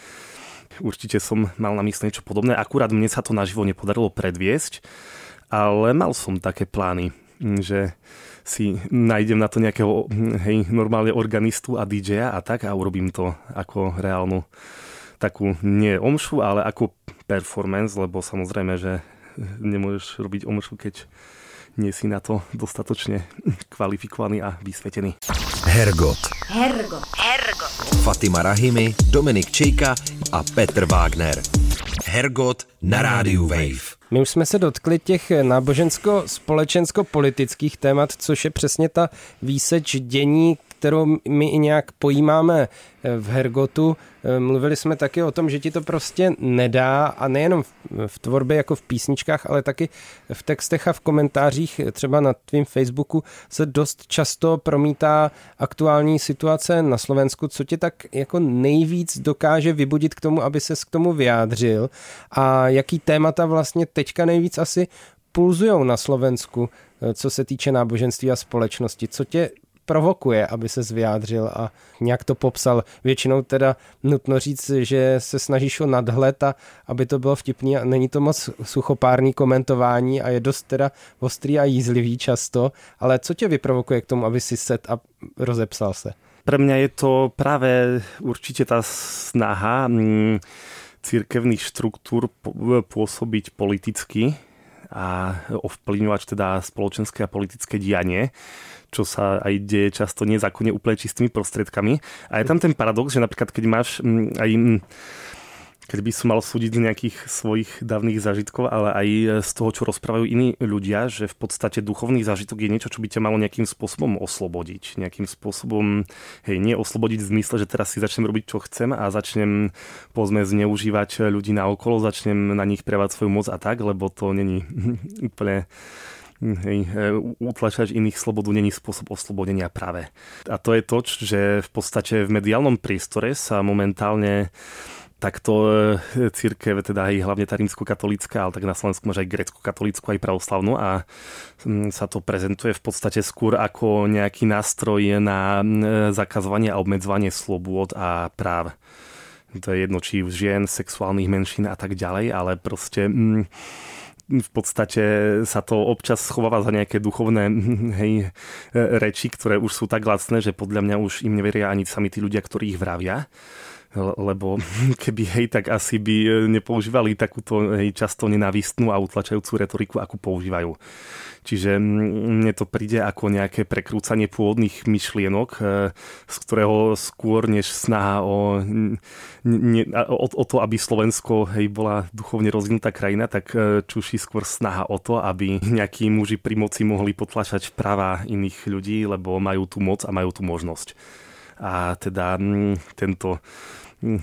určite som mal na mysli niečo podobné. Akurát mne sa to naživo nepodarilo predviesť, ale mal som také plány, že si nájdem na to nejakého hej, normálne organistu a DJ-a a tak a urobím to ako reálnu takú nie omšu, ale ako performance, lebo samozrejme, že nemôžeš robiť omšu, keď nie si na to dostatočne kvalifikovaný a vysvetený. Hergot. Hergot. Hergot. Fatima Rahimi, Dominik Čejka a Petr Wagner. Hergot na rádiu Wave. My už jsme se dotkli těch nábožensko-společensko-politických témat, což je přesně ta výseč dění, kterou my i nějak pojímáme eh, v Hergotu. Eh, mluvili jsme taky o tom, že ti to prostě nedá a nejenom v tvorbě jako v písničkách, ale taky v textech a v komentářích třeba na tvým Facebooku se dost často promítá aktuální situace na Slovensku, co tě tak jako nejvíc dokáže vybudit k tomu, aby se k tomu vyjádřil a jaký témata vlastně teďka nejvíc asi pulzujou na Slovensku, eh, co se týče náboženství a společnosti. Co tě provokuje, aby se vyjádřil a nějak to popsal. Většinou teda nutno říct, že se snažíš o nadhled a aby to bylo vtipný a není to moc suchopárný komentování a je dost teda ostrý a jízlivý často, ale co tě vyprovokuje k tomu, aby si set a rozepsal se? Pre mňa je to práve určite tá snaha mm, církevných štruktúr pôsobiť politicky a ovplyvňovať teda spoločenské a politické dianie čo sa aj deje často nezákonne úplne čistými prostriedkami. A je tam ten paradox, že napríklad keď máš mm, aj mm, keď by som mal súdiť z nejakých svojich dávnych zážitkov, ale aj z toho, čo rozprávajú iní ľudia, že v podstate duchovný zážitok je niečo, čo by ťa malo nejakým spôsobom oslobodiť. Nejakým spôsobom, hej, nie oslobodiť v zmysle, že teraz si začnem robiť, čo chcem a začnem, povedzme, zneužívať ľudí na okolo, začnem na nich prevať svoju moc a tak, lebo to není úplne hej, utlačať iných slobodu není spôsob oslobodenia práve. A to je to, že v podstate v mediálnom priestore sa momentálne takto e, církev, teda aj hlavne tá rímsko-katolícka, ale tak na Slovensku máš aj grecko-katolícku, aj pravoslavnú a sa to prezentuje v podstate skôr ako nejaký nástroj na zakazovanie a obmedzovanie slobôd a práv. To je jedno, či žien, sexuálnych menšín a tak ďalej, ale proste... Mm, v podstate sa to občas schováva za nejaké duchovné hej, reči, ktoré už sú tak lacné, že podľa mňa už im neveria ani sami tí ľudia, ktorí ich vravia lebo keby hej, tak asi by e, nepoužívali takúto hej, často nenávistnú a utlačajúcu retoriku, akú používajú. Čiže mne to príde ako nejaké prekrúcanie pôvodných myšlienok, e, z ktorého skôr než snaha o, ne, o, o to, aby Slovensko hej, bola duchovne rozvinutá krajina, tak e, čuší skôr snaha o to, aby nejakí muži pri moci mohli potlačať práva iných ľudí, lebo majú tú moc a majú tú možnosť. A teda tento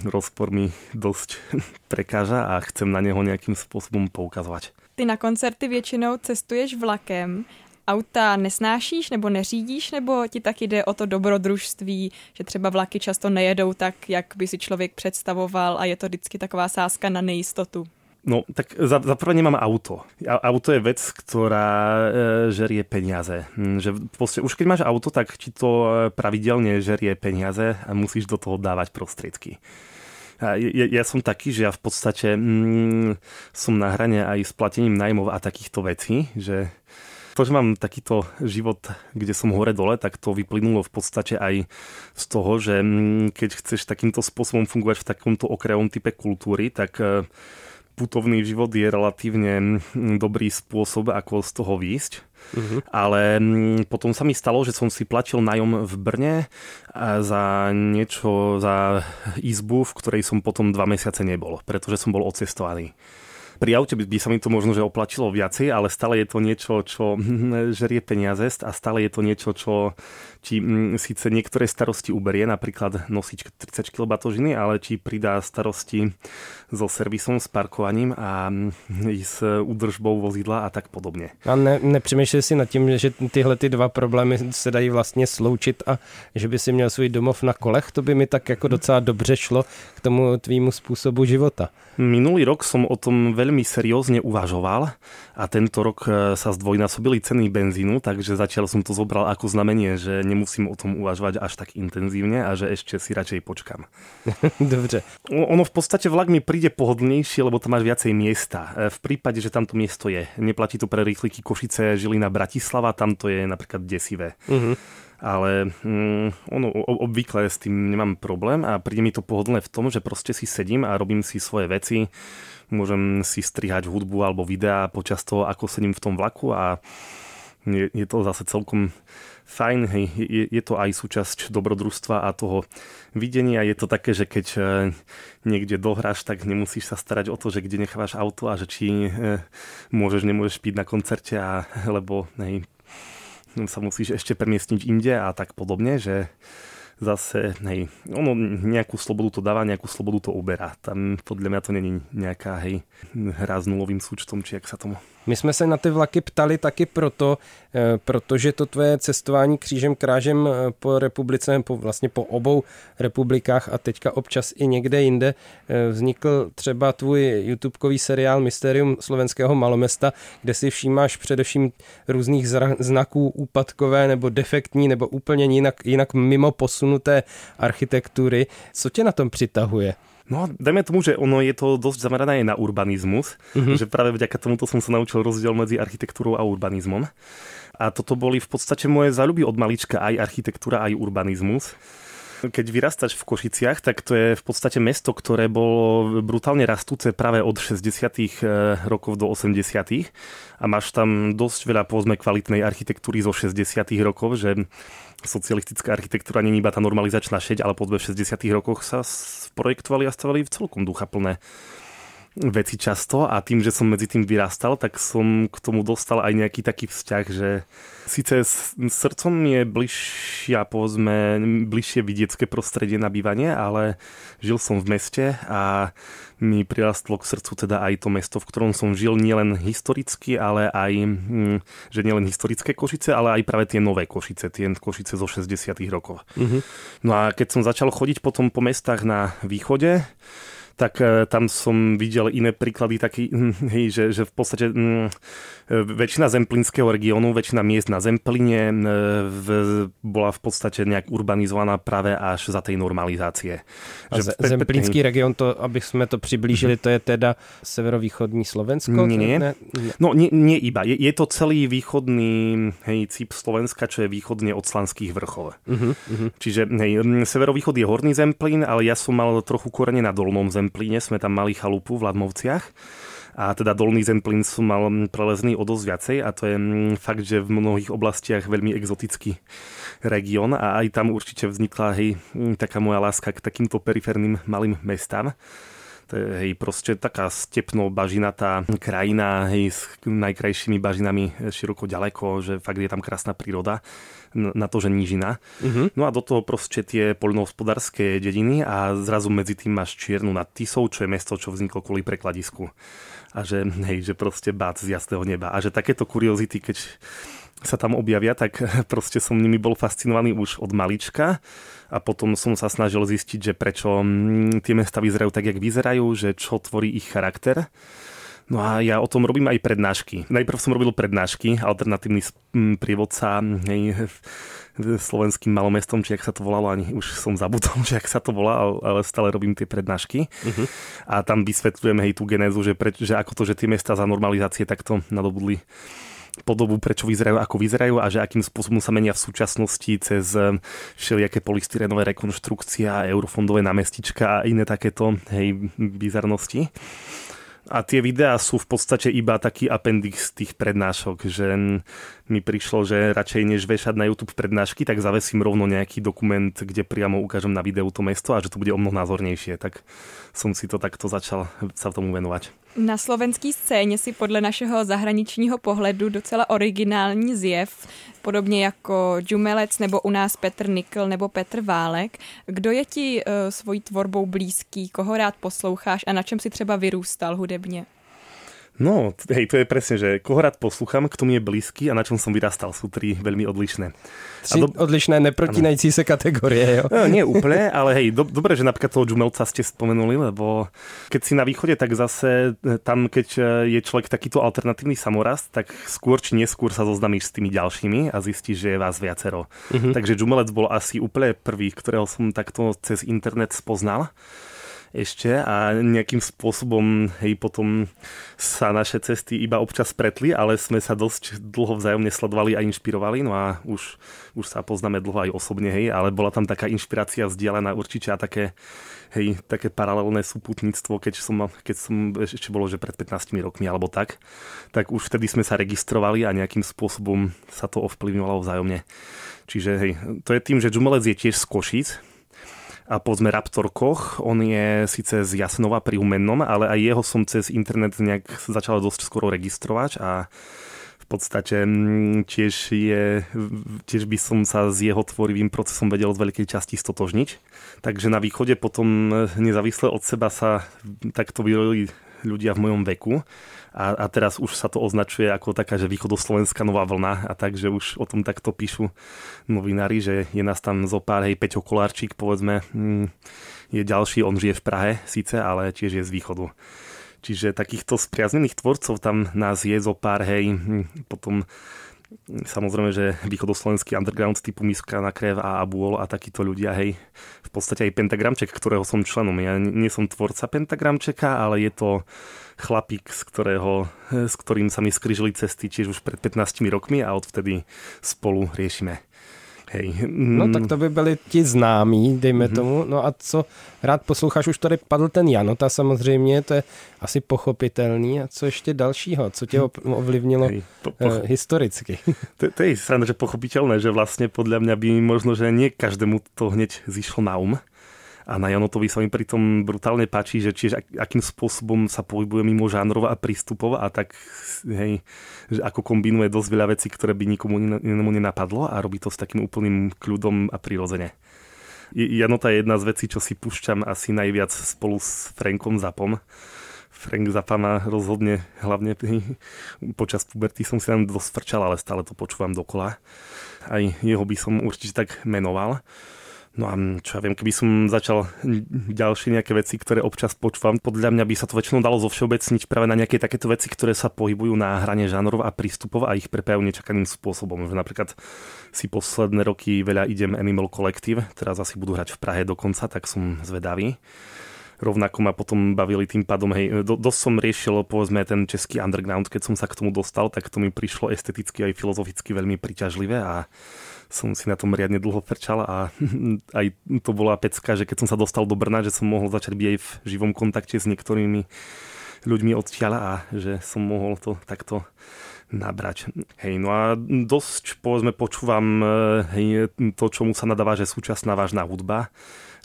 rozpor mi dosť prekáža a chcem na neho nejakým spôsobom poukazovať. Ty na koncerty většinou cestuješ vlakem. Auta nesnášíš nebo neřídíš, nebo ti tak jde o to dobrodružství, že třeba vlaky často nejedou tak, jak by si člověk představoval a je to vždycky taková sázka na nejistotu? No, tak za, za prvé nemám auto. Auto je vec, ktorá e, žerie peniaze. Hm, že proste, už keď máš auto, tak ti to e, pravidelne žerie peniaze a musíš do toho dávať prostriedky ja, ja som taký, že ja v podstate mm, som na hrane aj s platením najmov a takýchto vecí, že to, že mám takýto život, kde som hore-dole, tak to vyplynulo v podstate aj z toho, že mm, keď chceš takýmto spôsobom fungovať v takomto okrajovom type kultúry, tak e, putovný život je relatívne mm, dobrý spôsob, ako z toho výjsť. Uh-huh. Ale mm, potom sa mi stalo, že som si platil nájom v Brne za niečo, za izbu, v ktorej som potom dva mesiace nebol, pretože som bol odcestovaný. Pri aute by, by sa mi to možno že oplatilo viacej, ale stále je to niečo, čo žerie peniaze a stále je to niečo, čo ti m, síce niektoré starosti uberie, napríklad nosiť 30 kg batožiny, ale ti pridá starosti so servisom, s parkovaním a s údržbou vozidla a tak podobně. A ne, nepřemýšlej si nad tím, že tyhle ty dva problémy se dají vlastně sloučit a že by si měl svůj domov na kolech, to by mi tak jako docela dobře šlo k tomu tvýmu způsobu života. Minulý rok som o tom veľmi seriózne uvažoval a tento rok e, sa zdvojnásobili ceny benzínu, takže zatiaľ som to zobral ako znamenie, že nemusím o tom uvažovať až tak intenzívne a že ešte si radšej počkam. Dobře. Ono v podstate vlak mi príde pohodlnejšie, lebo tam máš viacej miesta. E, v prípade, že tamto miesto je. Neplatí to pre rýchliky Košice, Žilina, Bratislava, tam to je napríklad desivé. Uh-huh ale mm, ono, obvykle s tým nemám problém a príde mi to pohodlné v tom, že proste si sedím a robím si svoje veci, môžem si strihať hudbu alebo videá počas toho, ako sedím v tom vlaku a je, je to zase celkom fajn, hej, je, je to aj súčasť dobrodružstva a toho videnia. Je to také, že keď e, niekde dohráš, tak nemusíš sa starať o to, že kde nechávaš auto a že či e, môžeš, nemôžeš piť na koncerte, a, lebo hej, sa musíš ešte premiestniť inde a tak podobne, že zase, hej, ono nejakú slobodu to dáva, nejakú slobodu to uberá. Tam podľa mňa to není nejaká, hej, hra s nulovým súčtom, či jak sa tomu my jsme se na ty vlaky ptali taky proto, eh, protože to tvoje cestování křížem krážem eh, po republice, po, vlastně po obou republikách a teďka občas i někde jinde eh, vznikl třeba tvůj YouTubekový seriál Mysterium slovenského malomesta, kde si všímáš především různých znaků úpadkové nebo defektní nebo úplně jinak, jinak mimo posunuté architektury. Co tě na tom přitahuje? No, dajme tomu, že ono je to dosť zamerané aj na urbanizmus, mm-hmm. že práve vďaka tomuto som sa naučil rozdiel medzi architektúrou a urbanizmom. A toto boli v podstate moje záľuby od malička, aj architektúra, aj urbanizmus. Keď vyrastáš v Košiciach, tak to je v podstate mesto, ktoré bolo brutálne rastúce práve od 60. Eh, rokov do 80. A máš tam dosť veľa, povedzme, kvalitnej architektúry zo 60. rokov, že socialistická architektúra není iba tá normalizačná šeť, ale po v 60. rokoch sa projektovali a stavali v celkom duchaplné veci často a tým, že som medzi tým vyrastal, tak som k tomu dostal aj nejaký taký vzťah, že síce srdcom je bližšia, povedzme, bližšie vidiecké prostredie na bývanie, ale žil som v meste a mi prirastlo k srdcu teda aj to mesto, v ktorom som žil nielen historicky, ale aj, hm, že nielen historické Košice, ale aj práve tie nové Košice, tie Košice zo 60 rokov. Mm-hmm. No a keď som začal chodiť potom po mestách na východe, tak e, tam som videl iné príklady taký, hm, hej, že, že v podstate hm, väčšina zemplínskeho regiónu, väčšina miest na Zempline v, bola v podstate nejak urbanizovaná práve až za tej normalizácie. A že Zemplínský región, to, aby sme to přiblížili, to je teda severovýchodní Slovensko? Nie, nie. Ne? No nie, nie iba. Je, je to celý východný hej, cíp Slovenska, čo je východne od Slanských vrchov. Uh-huh, uh-huh. Čiže hej, severovýchod je Horný Zemplín, ale ja som mal trochu korene na Dolnom Zemplín Zemplíne, sme tam mali chalupu v Ladmovciach a teda Dolný Zemplín som mal prelezný o dosť viacej a to je fakt, že v mnohých oblastiach veľmi exotický región a aj tam určite vznikla hej, taká moja láska k takýmto periférnym malým mestám. To je hej, proste taká stepno bažinatá krajina hej, s najkrajšími bažinami široko ďaleko, že fakt je tam krásna príroda na to, že nížina. Uh-huh. No a do toho proste tie poľnohospodárske dediny a zrazu medzi tým máš Čiernu nad Tisou, čo je mesto, čo vzniklo kvôli prekladisku. A že, hej, že proste bát z jasného neba. A že takéto kuriozity, keď sa tam objavia, tak proste som nimi bol fascinovaný už od malička a potom som sa snažil zistiť, že prečo mm, tie mesta vyzerajú tak, jak vyzerajú, že čo tvorí ich charakter. No a ja o tom robím aj prednášky. Najprv som robil prednášky, alternatívny prievodca hej, slovenským malomestom, či ak sa to volalo, ani už som zabudol, či ak sa to volá, ale stále robím tie prednášky. Uh-huh. A tam vysvetľujem hej tú genézu, že, pre, že ako to, že tie mesta za normalizácie takto nadobudli podobu, prečo vyzerajú, ako vyzerajú a že akým spôsobom sa menia v súčasnosti cez všelijaké polystyrenové rekonštrukcie a eurofondové námestička a iné takéto hej, bizarnosti. A tie videá sú v podstate iba taký appendix tých prednášok, že mi prišlo, že radšej než vešať na YouTube prednášky, tak zavesím rovno nejaký dokument, kde priamo ukážem na videu to mesto a že to bude o mnoho názornejšie. Tak som si to takto začal sa tomu venovať. Na slovenské scéně si podle našeho zahraničního pohledu docela originální zjev, podobně jako Džumelec nebo u nás Petr Nikl nebo Petr Válek. Kdo je ti uh, svojí tvorbou blízký, koho rád posloucháš a na čem si třeba vyrůstal hudebně? No, hej, to je presne, že koho rád poslúcham, kto mi je blízky a na čom som vyrastal, sú tri veľmi odlišné. Tři do... odlišné, neprotinající sa kategórie, jo? No, nie úplne, ale hej, do, dobre, že napríklad toho Džumelca ste spomenuli, lebo keď si na východe, tak zase e, tam, keď e, je človek takýto alternatívny samorast, tak skôr či neskôr sa zoznámiš s tými ďalšími a zistíš, že je vás viacero. Uh-huh. Takže Džumelec bol asi úplne prvý, ktorého som takto cez internet spoznal ešte a nejakým spôsobom hej, potom sa naše cesty iba občas pretli, ale sme sa dosť dlho vzájomne sledovali a inšpirovali, no a už, už sa poznáme dlho aj osobne, hej, ale bola tam taká inšpirácia vzdialená určite a také, hej, také paralelné súputníctvo, keď som, keď som ešte bolo, že pred 15 rokmi alebo tak, tak už vtedy sme sa registrovali a nejakým spôsobom sa to ovplyvňovalo vzájomne. Čiže hej, to je tým, že Džumelec je tiež z Košic, a povedzme Raptor Koch. On je síce z Jasnova pri Umennom, ale aj jeho som cez internet nejak začal dosť skoro registrovať a v podstate mm, tiež, je, tiež by som sa s jeho tvorivým procesom vedel z veľkej časti stotožniť. Takže na východe potom nezávisle od seba sa takto vyrojili ľudia v mojom veku. A, a teraz už sa to označuje ako taká, že východoslovenská nová vlna. A takže už o tom takto píšu novinári, že je nás tam zo pár, hej, Peťo Kolárčík, povedzme, mm, je ďalší, on žije v Prahe síce, ale tiež je z východu. Čiže takýchto spriaznených tvorcov tam nás je zo pár, hej, mm, potom Samozrejme, že východoslovenský underground typu Miska na krev a Abuol a takíto ľudia, hej, v podstate aj Pentagramček, ktorého som členom. Ja nie som tvorca Pentagramčeka, ale je to chlapík, z ktorého, s ktorým sa mi skrižili cesty tiež už pred 15 rokmi a odvtedy spolu riešime Hej. No tak to by byli ti známí, dejme mm-hmm. tomu. No a co rád posloucháš, už tady padl ten Janota samozřejmě, to je asi pochopitelný. A co ještě dalšího? Co tě ovlivnilo Hej, po, po, eh, historicky? To, to je že pochopiteľné, že vlastne podľa mňa by možno, že nie každému to hneď zišlo na um. A na Janotovi sa mi pritom brutálne páči, že čiže akým spôsobom sa pohybuje mimo žánrov a prístupov a tak, hej, že ako kombinuje dosť veľa vecí, ktoré by nikomu inému nenapadlo a robí to s takým úplným kľudom a prirodzene. Janota je jedna z vecí, čo si púšťam asi najviac spolu s Frankom Zapom. Frank Zappa ma rozhodne, hlavne počas puberty som si tam dosť ale stále to počúvam dokola. Aj jeho by som určite tak menoval. No a čo ja viem, keby som začal ďalšie nejaké veci, ktoré občas počúvam, podľa mňa by sa to väčšinou dalo zo všeobecniť práve na nejaké takéto veci, ktoré sa pohybujú na hrane žánrov a prístupov a ich prepájajú nečakaným spôsobom. Že napríklad si posledné roky veľa idem Animal Collective, teraz asi budú hrať v Prahe dokonca, tak som zvedavý rovnako ma potom bavili tým pádom, hej, do, dosť som riešil povedzme ten český underground, keď som sa k tomu dostal, tak to mi prišlo esteticky aj filozoficky veľmi priťažlivé a som si na tom riadne dlho frčal a aj to bola pecka, že keď som sa dostal do Brna, že som mohol začať byť aj v živom kontakte s niektorými ľuďmi odtiaľ a že som mohol to takto nabrať. Hej, no a dosť, povedzme, počúvam hej, to, čomu sa nadáva, že súčasná vážna hudba,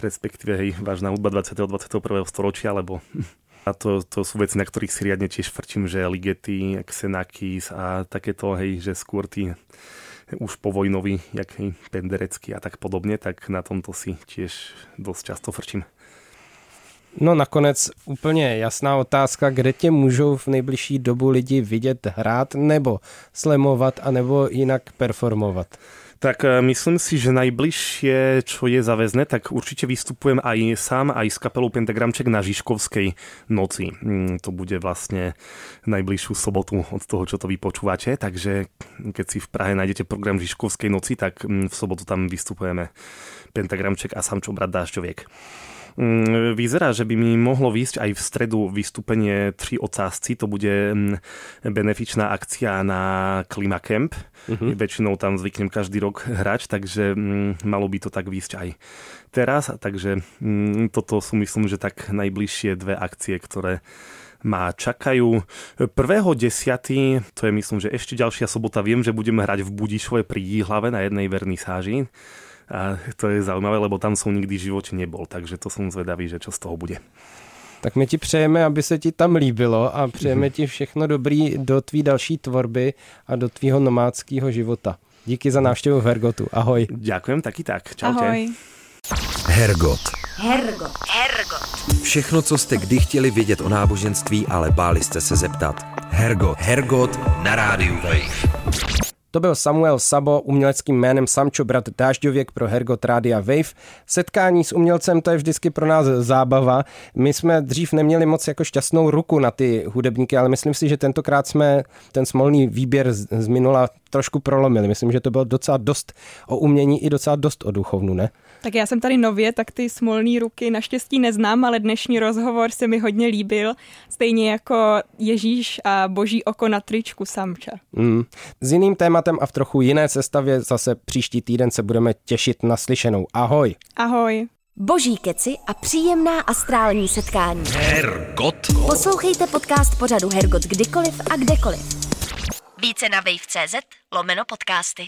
respektíve hej, vážna hudba 20. 21. storočia, lebo a to, to sú veci, na ktorých si riadne tiež frčím, že Ligety, Xenakis a takéto, hej, že skôr tí už povojnový, jak penderecký a tak podobne, tak na tomto si tiež dosť často frčím. No nakonec úplně jasná otázka, kde tě můžou v nejbližší dobu lidi vidět hrát nebo slemovat a nebo jinak performovat? Tak e, myslím si, že najbližšie, čo je záväzné, tak určite vystupujem aj sám, aj s kapelou Pentagramček na Žižkovskej noci. Mm, to bude vlastne najbližšiu sobotu od toho, čo to vy počúvate, takže keď si v Prahe nájdete program Žižkovskej noci, tak mm, v sobotu tam vystupujeme Pentagramček a Samčo Brat Dážďoviek. Mm, vyzerá, že by mi mohlo výsť aj v stredu vystúpenie Tri ocásci. To bude mm, benefičná akcia na Klimacamp. Uh-huh. Väčšinou tam zvyknem každý rok hrať, takže mm, malo by to tak výsť aj teraz. Takže toto sú myslím, že tak najbližšie dve akcie, ktoré ma čakajú. 1.10. to je myslím, že ešte ďalšia sobota. Viem, že budeme hrať v Budišove pri Jíhlave na jednej vernisáži. A to je zaujímavé, lebo tam som nikdy v živote nebol, takže to som zvedavý, že čo z toho bude. Tak my ti přejeme, aby se ti tam líbilo a přejeme ti všechno dobrý do tvý další tvorby a do tvýho nomádského života. Díky za návštěvu v Hergotu. Ahoj. Ďakujem, taky tak. Čaute. Ahoj. Hergot. Hergot. Hergot. Všechno, co jste kdy chtěli vědět o náboženství, ale báli jste se zeptat. Hergot. Hergot na rádiu Wave. To byl Samuel Sabo uměleckým jménem Samčo Brat Dážďověk pro Hergot Rádia Wave. Setkání s umělcem to je vždycky pro nás zábava. My jsme dřív neměli moc jako šťastnou ruku na ty hudebníky, ale myslím si, že tentokrát jsme ten smolný výběr z minula trošku prolomili. Myslím, že to bylo docela dost o umění i docela dost o duchovnu, ne? Tak já jsem tady nově, tak ty smolné ruky naštěstí neznám, ale dnešní rozhovor se mi hodně líbil, stejně jako Ježíš a boží oko na tričku Samča. Mm. S jiným tématem a v trochu jiné sestavě zase příští týden se budeme těšit na slyšenou. Ahoj. Ahoj. Boží keci a příjemná astrální setkání. Hergot. Poslouchejte podcast pořadu Hergot kdykoliv a kdekoliv. Více na wave.cz lomeno podcasty.